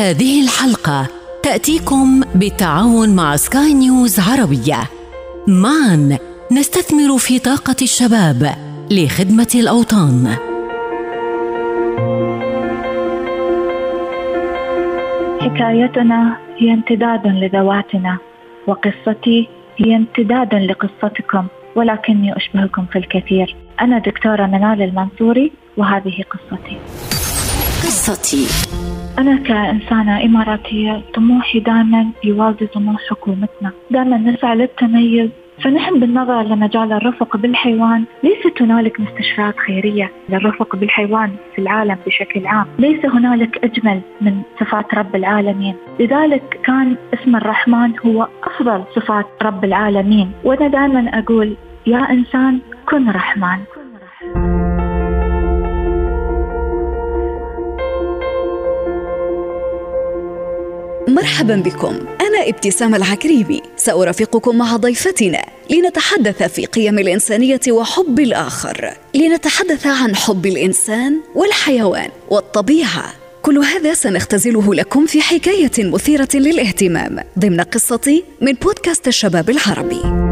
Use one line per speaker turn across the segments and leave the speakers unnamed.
هذه الحلقة تأتيكم بالتعاون مع سكاي نيوز عربية. معا نستثمر في طاقة الشباب لخدمة الأوطان.
حكايتنا هي امتداد لذواتنا وقصتي هي امتداد لقصتكم ولكني أشبهكم في الكثير. أنا دكتورة منال المنصوري وهذه قصتي.
قصتي.
أنا كإنسانة إماراتية طموحي دائما يوازي طموح حكومتنا. دائما نسعى للتميز. فنحن بالنظر لمجال الرفق بالحيوان ليست هنالك مستشفيات خيرية للرفق بالحيوان في العالم بشكل عام. ليس هنالك أجمل من صفات رب العالمين. لذلك كان اسم الرحمن هو أفضل صفات رب العالمين. وأنا دائما أقول يا إنسان كن رحمن.
مرحبا بكم. أنا ابتسام العكريمي. سأرافقكم مع ضيفتنا. لنتحدث في قيم الإنسانية وحب الآخر. لنتحدث عن حب الإنسان والحيوان والطبيعة. كل هذا سنختزله لكم في حكاية مثيرة للاهتمام. ضمن قصتي من بودكاست الشباب العربي.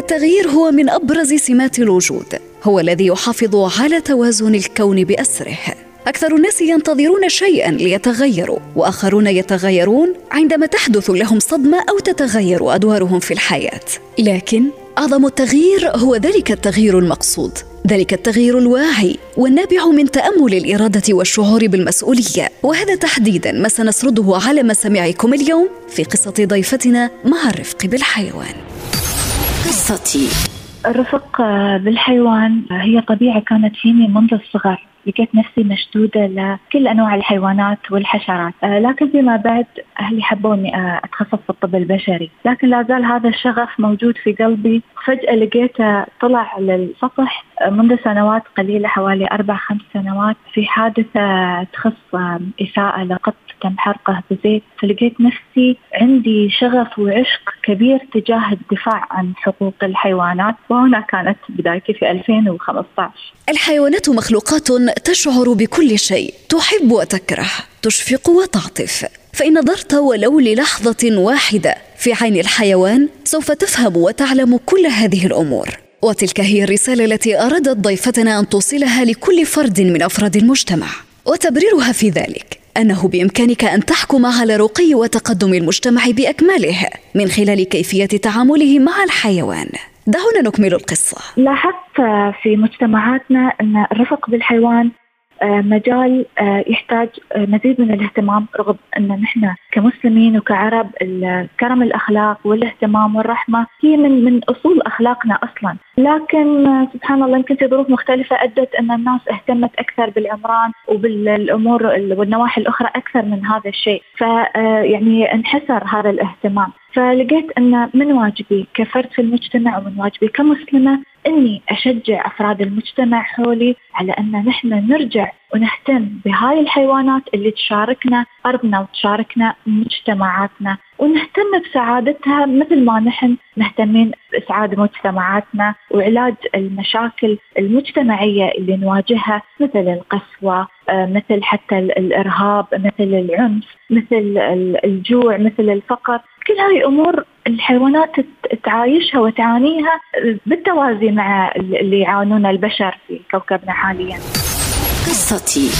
التغيير هو من أبرز سمات الوجود هو الذي يحافظ على توازن الكون بأسره. أكثر الناس ينتظرون شيئا ليتغيروا وآخرون يتغيرون عندما تحدث لهم صدمة أو تتغير أدوارهم في الحياة. لكن أعظم التغيير هو ذلك التغيير المقصود ذلك التغيير الواعي والنابع من تأمل الإرادة والشعور بالمسؤولية. وهذا تحديدا ما سنسرده على مسامعكم اليوم في قصة ضيفتنا مع الرفق بالحيوان.
قصتي.
الرفق بالحيوان هي طبيعة كانت فيني منذ الصغر. لقيت نفسي مشدودة لكل أنواع الحيوانات والحشرات. آه، لكن فيما بعد أهلي حبوني آه، أتخصص في الطب البشري. لكن لا زال هذا الشغف موجود في قلبي. فجأة لقيته طلع للسطح آه، منذ سنوات قليلة حوالي أربع خمس سنوات في حادثة تخص إساءة لقط تم حرقه بزيت. فلقيت نفسي عندي شغف وعشق كبير تجاه الدفاع عن حقوق الحيوانات. وهنا كانت بدايتي في 2015
الحيوانات مخلوقات تشعر بكل شيء تحب وتكره تشفق وتعطف. فإن نظرت ولو للحظة واحدة في عين الحيوان سوف تفهم وتعلم كل هذه الأمور. وتلك هي الرسالة التي ارادت ضيفتنا أن توصلها لكل فرد من أفراد المجتمع. وتبريرها في ذلك أنه بإمكانك أن تحكم على رقي وتقدم المجتمع بأكمله من خلال كيفية تعامله مع الحيوان. دعونا نكمل القصة.
لاحظت في مجتمعاتنا أن الرفق بالحيوان آه، مجال آه، يحتاج آه، مزيد من الاهتمام رغم أن نحن كمسلمين وكعرب كرم الأخلاق والاهتمام والرحمة هي من من أصول أخلاقنا أصلا، لكن سبحان الله يمكن في ظروف مختلفة أدت أن الناس اهتمت أكثر بالعمران وبالأمور والنواحي الأخرى أكثر من هذا الشيء، فيعني انحسر هذا الاهتمام، فلقيت أن من واجبي كفرد في المجتمع ومن واجبي كمسلمة إني أشجع أفراد المجتمع حولي على أن نحن نرجع ونهتم بهاي الحيوانات اللي تشاركنا أرضنا وتشاركنا مجتمعاتنا ونهتم بسعادتها مثل ما نحن مهتمين بإسعاد مجتمعاتنا وعلاج المشاكل المجتمعية اللي نواجهها مثل القسوة آه، مثل حتى الإرهاب مثل العنف مثل الجوع مثل الفقر كل هاي أمور الحيوانات تعايشها وتعانيها بالتوازي مع اللي يعانون البشر في كوكبنا حاليا.
قصتي.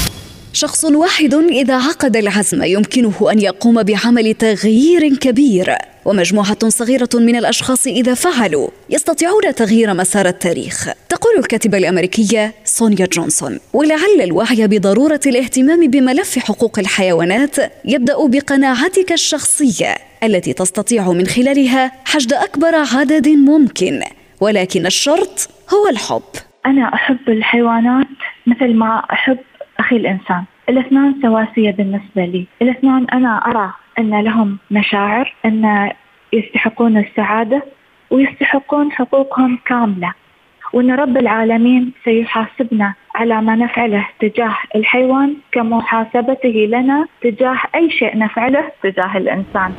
شخص واحد إذا عقد العزم يمكنه أن يقوم بعمل تغيير كبير ومجموعة صغيرة من الأشخاص إذا فعلوا يستطيعون تغيير مسار التاريخ. تقول الكاتبة الأمريكية سونيا جونسون ولعل الوعي بضرورة الاهتمام بملف حقوق الحيوانات يبدأ بقناعتك الشخصية التي تستطيع من خلالها حشد أكبر عدد ممكن ولكن الشرط هو الحب.
أنا أحب الحيوانات. مثل ما أحب أخي الإنسان. الاثنان سواسية بالنسبة لي. الاثنان أنا أرى أن لهم مشاعر أن يستحقون السعادة ويستحقون حقوقهم كاملة. وأن رب العالمين سيحاسبنا على ما نفعله تجاه الحيوان كمحاسبته لنا تجاه أي شيء نفعله تجاه الإنسان.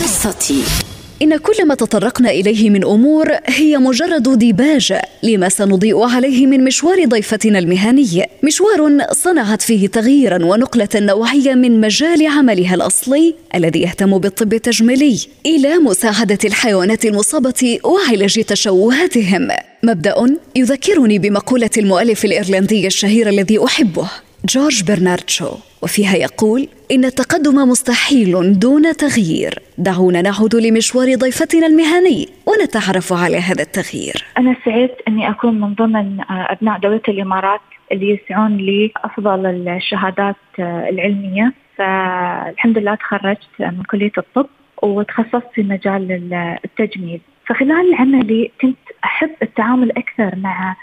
قصتي.
إن كل ما تطرقنا إليه من أمور هي مجرد ديباج لما سنضيء عليه من مشوار ضيفتنا المهني. مشوار صنعت فيه تغييرا ونقلة نوعية من مجال عملها الأصلي الذي يهتم بالطب التجميلي. إلى مساعدة الحيوانات المصابة وعلاج تشوهاتهم. مبدأ يذكرني بمقولة المؤلف الإيرلندي الشهير الذي أحبه. جورج برنارد شو وفيها يقول إن التقدم مستحيل دون تغيير. دعونا نعود لمشوار ضيفتنا المهني ونتعرف على هذا التغيير.
أنا سعيد أني أكون من ضمن أبناء دولة الإمارات اللي يسعون لأفضل الشهادات العلمية. فالحمد لله تخرجت من كلية الطب وتخصصت في مجال التجميل. فخلال عملي كنت أحب التعامل أكثر مع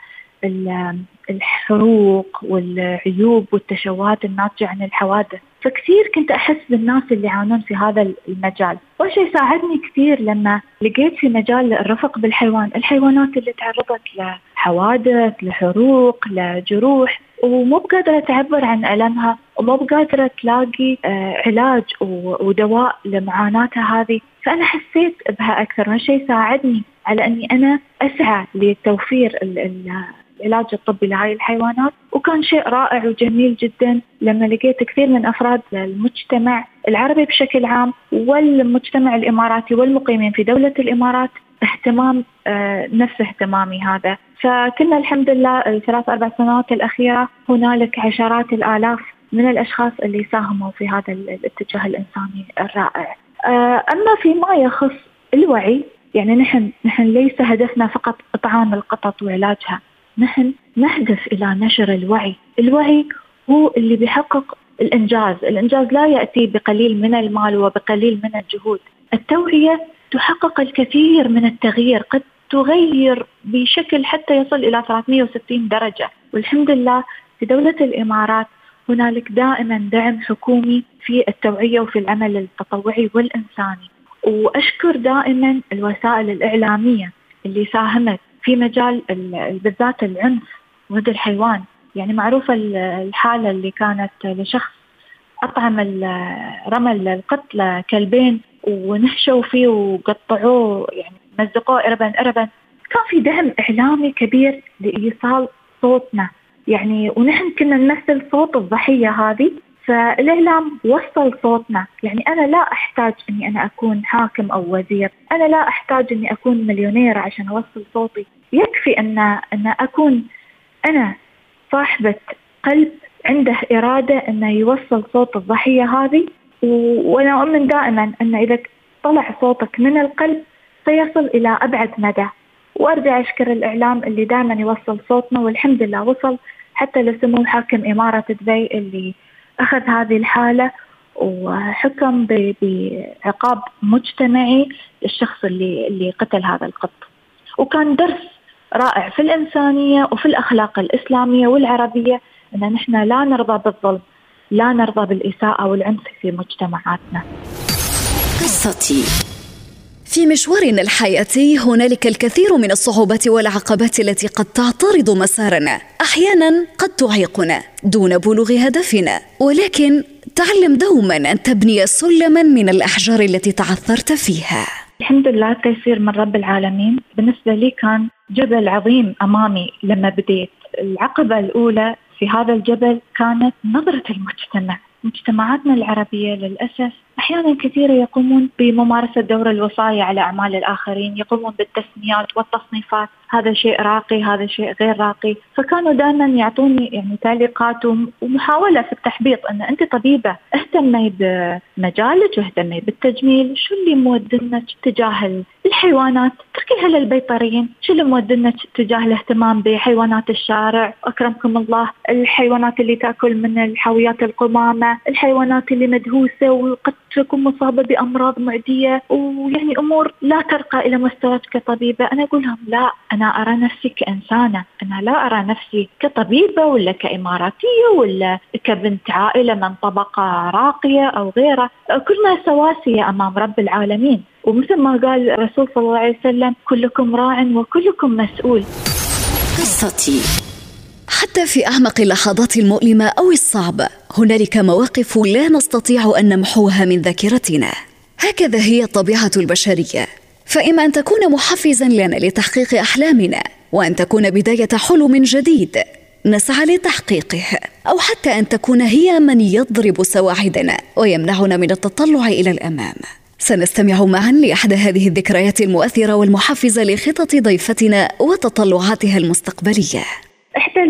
الحروق والعيوب والتشوهات الناتجة عن الحوادث. فكثير كنت أحس بالناس اللي يعانون في هذا المجال. وشيء ساعدني كثير لما لقيت في مجال الرفق بالحيوان. الحيوانات اللي تعرضت لحوادث لحروق لجروح ومو بقادرة تعبر عن ألمها ومو بقادرة تلاقي آه، علاج ودواء لمعاناتها هذه. فأنا حسيت بها أكثر. وهالشيء ساعدني على أني أنا أسعى لتوفير العلاج الطبي لهاي الحيوانات وكان شيء رائع وجميل جدا لما لقيت كثير من أفراد المجتمع العربي بشكل عام والمجتمع الإماراتي والمقيمين في دولة الإمارات اهتمام آه، نفس اهتمامي هذا فكنا الحمد لله الثلاث أربع سنوات الأخيرة هنالك عشرات الآلاف من الأشخاص اللي ساهموا في هذا الاتجاه الإنساني الرائع. آه، أما فيما يخص الوعي يعني نحن نحن ليس هدفنا فقط إطعام القطط وعلاجها، نحن نهدف إلى نشر الوعي، الوعي هو اللي بيحقق الإنجاز، الإنجاز لا يأتي بقليل من المال وبقليل من الجهود، التوعية تحقق الكثير من التغيير، قد تغير بشكل حتى يصل إلى 360 درجة، والحمد لله في دولة الإمارات هنالك دائما دعم حكومي في التوعية وفي العمل التطوعي والإنساني، وأشكر دائما الوسائل الإعلامية اللي ساهمت في مجال بالذات العنف ضد الحيوان. يعني معروفة الحالة اللي كانت لشخص أطعم رمل القط كلبين ونهشوا فيه وقطعوه يعني مزقوه إربا إربا كان في دعم إعلامي كبير لإيصال صوتنا. يعني ونحن كنا نمثل صوت الضحية هذه فالإعلام وصل صوتنا. يعني أنا لا أحتاج إني أنا أكون حاكم أو وزير. أنا لا أحتاج إني أكون مليونير عشان أوصل صوتي. يكفي أن أن أكون أنا صاحبة قلب عنده إرادة إنه يوصل صوت الضحية هذه. وأنا أؤمن دائما ان إذا طلع صوتك من القلب سيصل إلى أبعد مدى. وأرجع أشكر الإعلام اللي دائما يوصل صوتنا والحمد لله وصل حتى لسمو حاكم إمارة دبي اللي أخذ هذه الحالة وحكم بعقاب مجتمعي للشخص اللي اللي قتل هذا القط. وكان درس رائع في الإنسانية وفي الأخلاق الإسلامية والعربية أن نحن لا نرضى بالظلم لا نرضى بالإساءة والعنف في مجتمعاتنا.
قصتي.
في مشوارنا الحياتي هنالك الكثير من الصعوبات والعقبات التي قد تعترض مسارنا. أحيانا قد تعيقنا دون بلوغ هدفنا. ولكن تعلم دوما أن تبني سلما من الأحجار التي تعثرت فيها.
الحمد لله تيسير من رب العالمين. بالنسبة لي كان جبل عظيم أمامي لما بديت. العقبة الأولى في هذا الجبل كانت نظرة المجتمع. مجتمعاتنا العربية للأسف أحيانا كثيرة يقومون بممارسة دور الوصاية على أعمال الآخرين يقومون بالتسميات والتصنيفات. هذا شيء راقي هذا شيء غير راقي. فكانوا دائما يعطوني يعني تعليقات ومحاولة في التحبيط أن أنت طبيبة اهتمي بمجالك واهتمي بالتجميل. شو اللي مودنك تجاه الحيوانات؟ تركيها للبيطريين شو اللي مودنك تجاه الاهتمام بحيوانات الشارع؟ أكرمكم الله الحيوانات اللي تأكل من الحاويات القمامة الحيوانات اللي مدهوسة وقد تكون مصابة بأمراض معدية ويعني أمور لا ترقى إلى مستواك كطبيبة. أنا أقول لهم لا أنا أرى نفسي كإنسانة. أنا لا أرى نفسي كطبيبة ولا كإماراتية ولا كبنت عائلة من طبقة راقية أو غيره كلنا سواسية أمام رب العالمين. ومثل ما قال الرسول صلى الله عليه وسلم كلكم راع وكلكم مسؤول.
قصتي.
حتى في أعمق اللحظات المؤلمة أو الصعبه هنالك مواقف لا نستطيع أن نمحوها من ذاكرتنا. هكذا هي الطبيعه البشرية. فإما أن تكون محفزا لنا لتحقيق أحلامنا وأن تكون بداية حلم جديد نسعى لتحقيقه. أو حتى أن تكون هي من يضرب سواعدنا ويمنعنا من التطلع إلى الأمام. سنستمع معا لأحد هذه الذكريات المؤثرة والمحفزة لخطط ضيفتنا وتطلعاتها المستقبلية.
إحدى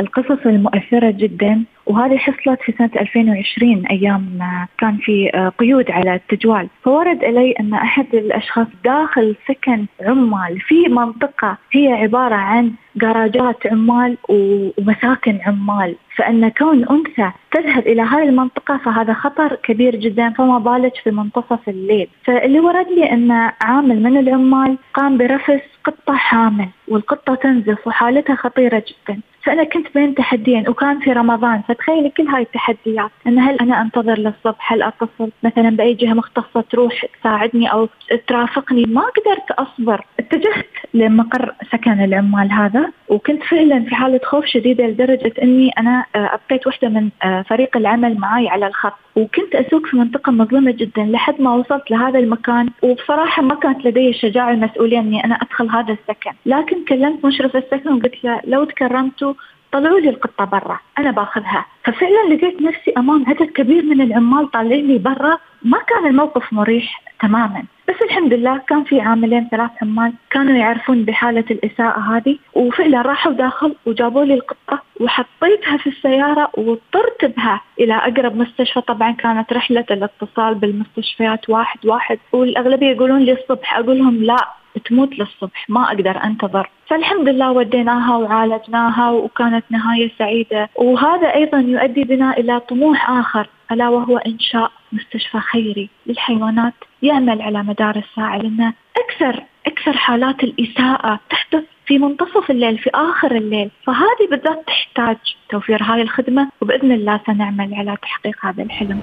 القصص المؤثرة جدا وهذه حصلت في سنة 2020 أيام كان في آه، قيود على التجوال. فورد إلي أن أحد الأشخاص داخل سكن عمال في منطقة هي عبارة عن جراجات عمال ومساكن عمال. فأن كون أنثى تذهب إلى هذه المنطقة فهذا خطر كبير جدا فما بالك في منتصف الليل. فاللي ورد لي أن عامل من العمال قام برفس قطة حامل والقطة تنزف وحالتها خطيرة جدا. فأنا كنت بين تحديين وكان في رمضان فتخيلي كل هاي التحديات أن هل أنا أنتظر للصبح؟ هل أتصل مثلا بأي جهة مختصة تروح تساعدني أو ترافقني؟ ما قدرت أصبر. اتجهت لمقر سكن العمال هذا وكنت فعلا في حالة خوف شديدة لدرجة أني أنا آه، أبقيت واحدة من آه، فريق العمل معي على الخط. وكنت أسوق في منطقة مظلمة جدا لحد ما وصلت لهذا المكان وبصراحة ما كانت لدي الشجاعة المسؤولية أني أنا أدخل هذا السكن. لكن كلمت مشرف السكن وقلت له لو تكرمتوا طلعوا لي القطة برا أنا باخذها. ففعلا لقيت نفسي أمام عدد كبير من العمال طالعين لي برا. ما كان الموقف مريح تماما بس الحمد لله كان في عاملين ثلاث عمال كانوا يعرفون بحالة الإساءة هذه. وفعلا راحوا داخل وجابوا لي القطة وحطيتها في السيارة واضطرت بها إلى أقرب مستشفى. طبعا كانت رحلة الاتصال بالمستشفيات واحد واحد والأغلبية يقولون لي الصبح أقول لهم لا تموت للصبح ما أقدر أنتظر. فالحمد لله وديناها وعالجناها وكانت نهاية سعيدة. وهذا أيضا يؤدي بنا إلى طموح آخر ألا وهو إنشاء مستشفى خيري للحيوانات يعمل على مدار الساعة لأن أكثر أكثر حالات الإساءة تحدث في منتصف الليل في آخر الليل. فهذه بالذات تحتاج توفير هذه الخدمة وبإذن الله سنعمل على تحقيق هذا الحلم.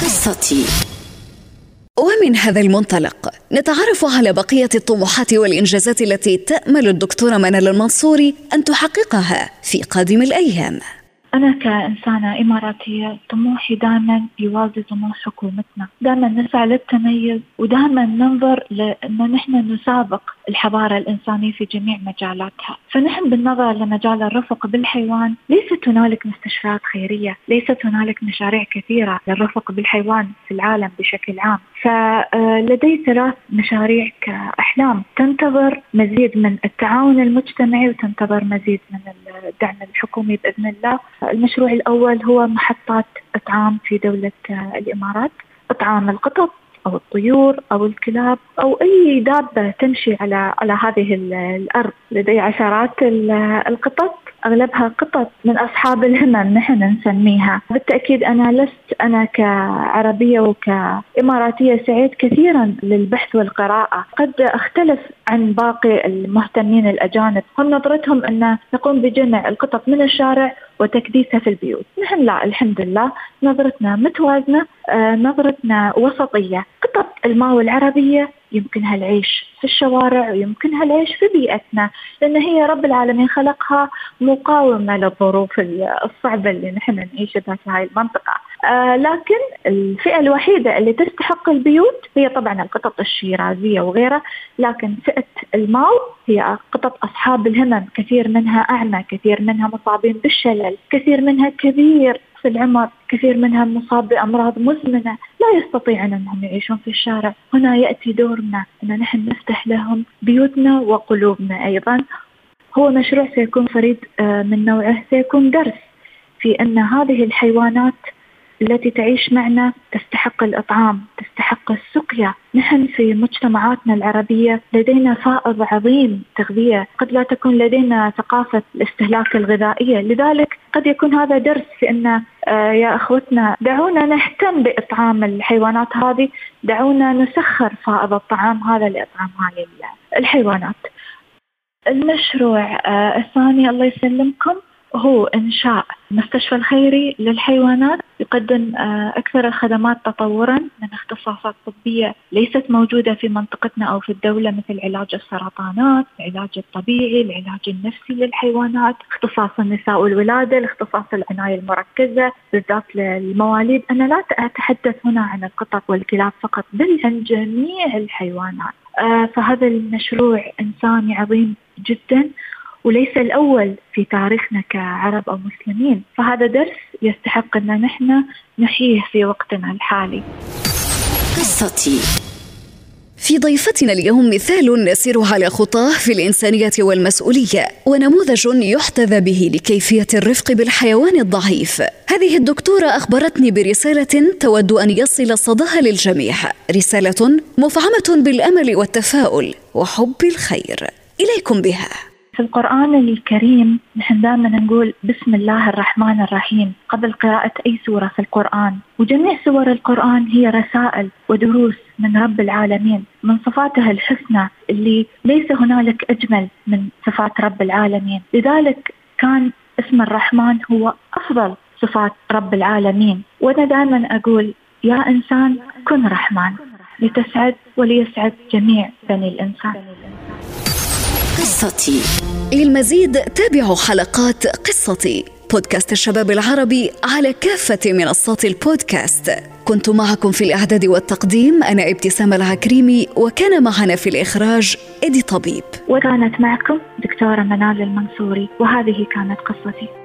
قصتي. ومن هذا المنطلق نتعرف على بقية الطموحات والإنجازات التي تأمل الدكتورة منال المنصوري أن تحققها في قادم الأيام.
أنا كإنسانة إماراتية طموحي دائما يوازي طموح حكومتنا. دائما نسعى للتميز ودائما ننظر لأن نحن نسابق الحضارة الإنسانية في جميع مجالاتها. فنحن بالنظر لمجال الرفق بالحيوان ليست هنالك مستشفيات خيرية ليست هنالك مشاريع كثيرة للرفق بالحيوان في العالم بشكل عام. فلدي ثلاث مشاريع كأحلام. تنتظر مزيد من التعاون المجتمعي وتنتظر مزيد من الدعم الحكومي بإذن الله. المشروع الأول هو محطات إطعام في دولة الإمارات إطعام القطط أو الطيور أو الكلاب أو أي دابة تمشي على على هذه الأرض لدي عشرات القطط. أغلبها قطط من أصحاب الهمم نحن نسميها. بالتأكيد أنا لست أنا كعربية وكإماراتية سعيد كثيرا للبحث والقراءة. قد أختلف عن باقي المهتمين الأجانب. هم نظرتهم أن نقوم بجمع القطط من الشارع وتكديسها في البيوت. نحن لا الحمد لله. نظرتنا متوازنة آه نظرتنا وسطية. قطط الماو العربية يمكنها العيش في الشوارع ويمكنها العيش في بيئتنا لأن هي رب العالمين خلقها مقاومة للظروف الصعبة اللي نحن نعيش بها في هاي المنطقة. آه لكن الفئة الوحيدة اللي تستحق البيوت هي طبعا القطط الشيرازية وغيرها لكن فئة الماو هي قطط أصحاب الهمم كثير منها أعمى كثير منها مصابين بالشلل كثير منها كبير. العمر كثير منها مصاب بأمراض مزمنة لا يستطيعون أنهم يعيشون في الشارع. هنا يأتي دورنا أن نحن نفتح لهم بيوتنا وقلوبنا أيضا. هو مشروع سيكون فريد آه، من نوعه سيكون درس في أن هذه الحيوانات التي تعيش معنا تستحق الإطعام تستحق السقيا. نحن في مجتمعاتنا العربية لدينا فائض عظيم تغذية. قد لا تكون لدينا ثقافة الاستهلاك الغذائية. لذلك قد يكون هذا درس في أن آه، يا أخوتنا دعونا نهتم بإطعام الحيوانات هذه. دعونا نسخر فائض الطعام هذا لإطعام هذه الحيوانات. المشروع آه، الثاني الله يسلمكم. هو إنشاء المستشفى الخيري للحيوانات يقدم آه، أكثر الخدمات تطورا من اختصاصات طبية ليست موجودة في منطقتنا أو في الدولة مثل علاج السرطانات، العلاج الطبيعي، العلاج النفسي للحيوانات، اختصاص النساء والولادة، الاختصاص العناية المركزة بالذات للمواليد، أنا لا أتحدث هنا عن القطط والكلاب فقط بل عن جميع الحيوانات. آه، فهذا المشروع إنساني عظيم جدا وليس الأول في تاريخنا كعرب أو مسلمين. فهذا درس يستحق أن نحن نحييه في وقتنا الحالي.
قصتي. في ضيفتنا اليوم مثال نسير على خطاه في الإنسانية والمسؤولية ونموذج يحتذى به لكيفية الرفق بالحيوان الضعيف. هذه الدكتورة أخبرتني برسالة تود أن يصل صداها للجميع. رسالة مفعمة بالأمل والتفاؤل وحب الخير. إليكم بها.
في القرآن الكريم نحن دائما نقول بسم الله الرحمن الرحيم قبل قراءة أي سورة في القرآن. وجميع سور القرآن هي رسائل ودروس من رب العالمين من صفاته الحسنى اللي ليس هنالك أجمل من صفات رب العالمين. لذلك كان اسم الرحمن هو أفضل صفات رب العالمين. وأنا دائما أقول يا إنسان كن رحمن. لتسعد وليسعد جميع بني الإنسان.
قصتي. للمزيد تابعوا حلقات قصتي. بودكاست الشباب العربي على كافة منصات البودكاست. كنت معكم في الإعداد والتقديم أنا ابتسام العكريمي وكان معنا في الإخراج إدي طبيب.
وكانت معكم دكتورة منال المنصوري وهذه كانت قصتي.